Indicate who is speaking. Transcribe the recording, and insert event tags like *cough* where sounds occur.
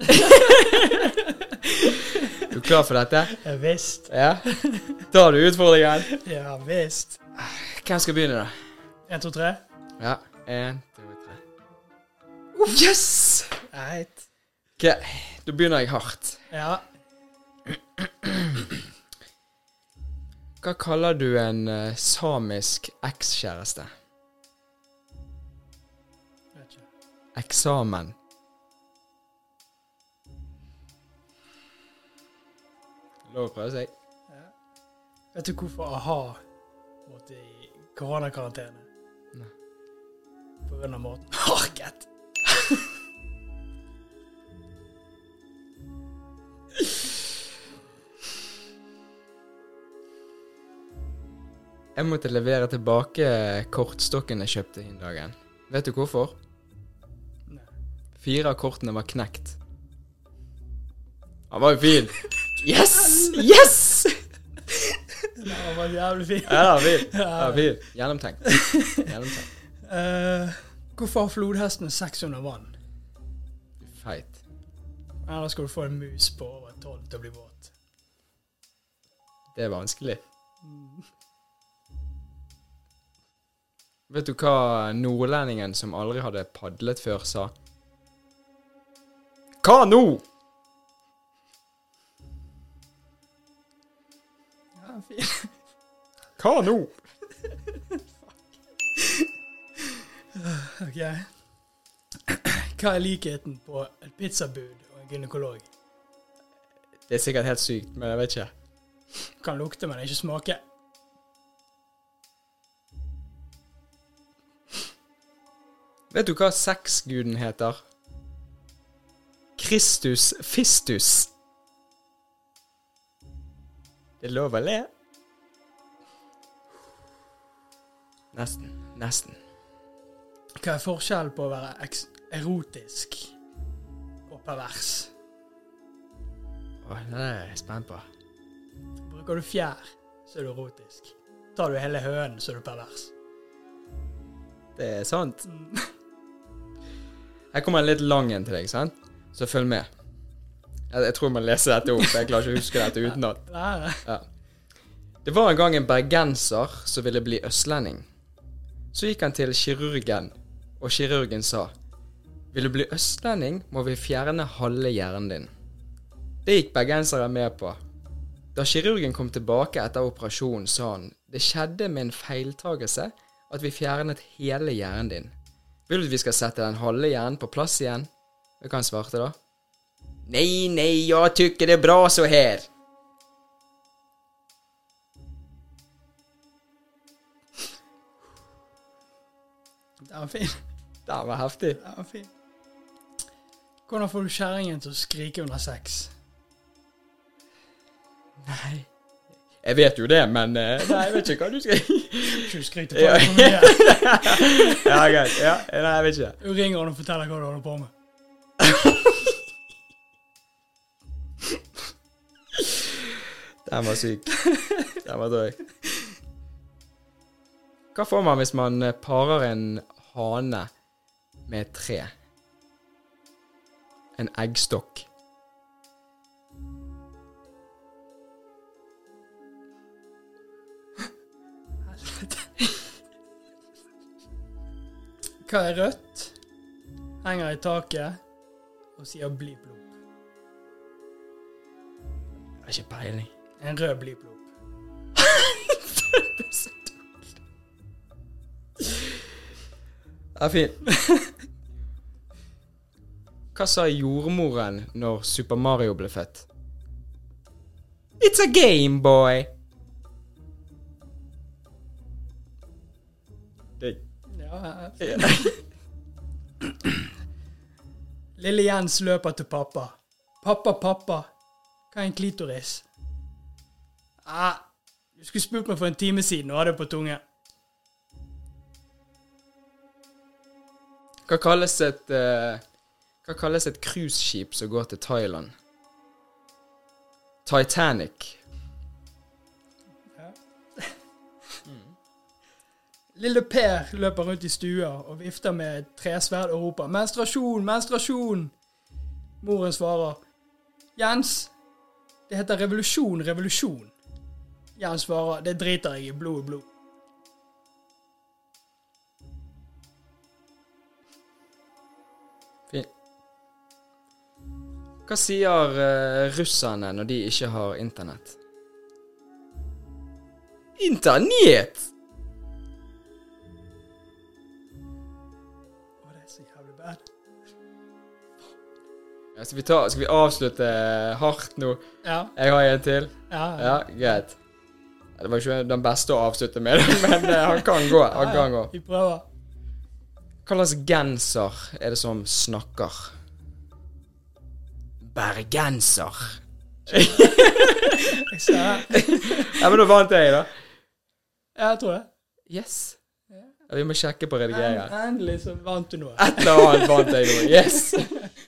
Speaker 1: *laughs* Du er klar for dette?
Speaker 2: Ja visst.
Speaker 1: Ja? Tar du utfordringen?
Speaker 2: Ja visst.
Speaker 1: Hvem skal begynne, da?
Speaker 2: En, to, tre.
Speaker 1: Ja. En, to, tre. Yes!
Speaker 2: Right.
Speaker 1: Ok, da begynner jeg hardt.
Speaker 2: Ja.
Speaker 1: Hva kaller du en uh, samisk ekskjæreste?
Speaker 2: Vet ikke.
Speaker 1: Eksamen. Lov å prøve seg.
Speaker 2: Vet du hvorfor a-ha måtte i koronakarantene?
Speaker 1: Nei.
Speaker 2: På grunn av måten Harket!
Speaker 1: Jeg måtte levere tilbake kortstokken jeg kjøpte den dagen. Vet du hvorfor?
Speaker 2: Nei.
Speaker 1: Fire av kortene var knekt. Han var jo fin. *laughs* Yes! Yes!
Speaker 2: Det var jævlig fint.
Speaker 1: Ja, fin. Det fin. Gjennomtenkt. Gjennomtenkt.
Speaker 2: Uh, hvorfor har flodhestene sex under vann?
Speaker 1: Feit.
Speaker 2: Ellers skal du få en mus på over tolv til å bli våt.
Speaker 1: Det er vanskelig. Vet du hva nordlendingen som aldri hadde padlet før, sa? Hva nå? Hva nå?
Speaker 2: Ok. Hva er likheten på et pizzabud og en gynekolog?
Speaker 1: Det er sikkert helt sykt, men jeg vet ikke.
Speaker 2: Kan lukte, men ikke smake.
Speaker 1: Vet du hva sexguden heter? Kristus Fistus. Det er lov å le. Nesten. Nesten.
Speaker 2: Hva er forskjellen på å være eks erotisk og pervers?
Speaker 1: Å, det er jeg spent på.
Speaker 2: Bruker du fjær, så er du erotisk. Tar du hele hønen, så er du pervers.
Speaker 1: Det er sant. Her kommer en litt lang en til deg, sant? Så følg med. Jeg, jeg tror jeg må lese dette opp. Jeg klarer ikke å huske dette utenat. Ja. Det var en gang en bergenser som ville bli østlending. Så gikk han til kirurgen, og kirurgen sa Vil du bli østlending, må vi fjerne halve hjernen din. Det gikk bergenseren med på. Da kirurgen kom tilbake etter operasjonen, sa han det skjedde med en feiltagelse at vi fjernet hele hjernen din. Vil du at vi skal sette den halve hjernen på plass igjen? Hva han svarte da? Nei, nei, jeg tykker det er bra så her.
Speaker 2: Den var fin.
Speaker 1: Den var heftig.
Speaker 2: Den var fin. Hvordan får du kjerringen til å skrike under sex?
Speaker 1: Nei Jeg vet jo det, men eh, Nei, jeg vet ikke hva du skal
Speaker 2: Ikke du på
Speaker 1: deg
Speaker 2: for mye. *laughs*
Speaker 1: Ja, greit. Ja, nei, jeg vet ikke.
Speaker 2: Du ringer han og forteller hva du holder på med. *laughs*
Speaker 1: Den var syk. Den var drøy. Hva får man hvis man eh, parer en hane med et tre? En eggstokk.
Speaker 2: Hva er rødt? Henger i taket og sier bliplop.
Speaker 1: Jeg har ikke peiling.
Speaker 2: En rød bliplop. *laughs*
Speaker 1: Det er fint. *laughs* Hva sa jordmoren når Super Mario ble født? It's a game, boy. Det
Speaker 2: Ja, *clears throat* Lille Jens løper til pappa. Pappa, pappa, hva er en klitoris? Ah, du skulle spurt meg for en time siden og hadde det på tunge.
Speaker 1: Hva kalles et uh, Hva kalles et cruiseskip som går til Thailand? Titanic. *laughs*
Speaker 2: Lille Per løper rundt i stua og vifter med et tresverd og roper 'Menstruasjon! Menstruasjon!' Moren svarer Jens, det heter revolusjon, revolusjon. Jens svarer det driter jeg i, blod er blod.
Speaker 1: Hva sier uh, russerne når de ikke har internett? Internett!
Speaker 2: Å, det er så jævlig bad.
Speaker 1: Ja, skal, vi ta, skal vi avslutte hardt nå?
Speaker 2: Ja,
Speaker 1: Jeg har en til.
Speaker 2: ja,
Speaker 1: Ja, greit. Det var ikke den beste å avslutte med, *laughs* men eh, han kan gå. Han kan gå.
Speaker 2: Vi prøver.
Speaker 1: Hva slags genser er det som snakker? Bergenser. *laughs*
Speaker 2: Jeg det.
Speaker 1: Ja, men da vant jeg, da.
Speaker 2: Ja, jeg tror det.
Speaker 1: Yes. Ja, vi må sjekke på redigeringen.
Speaker 2: Endelig så vant du noe.
Speaker 1: Et eller annet vant jeg noe. Yes. *laughs*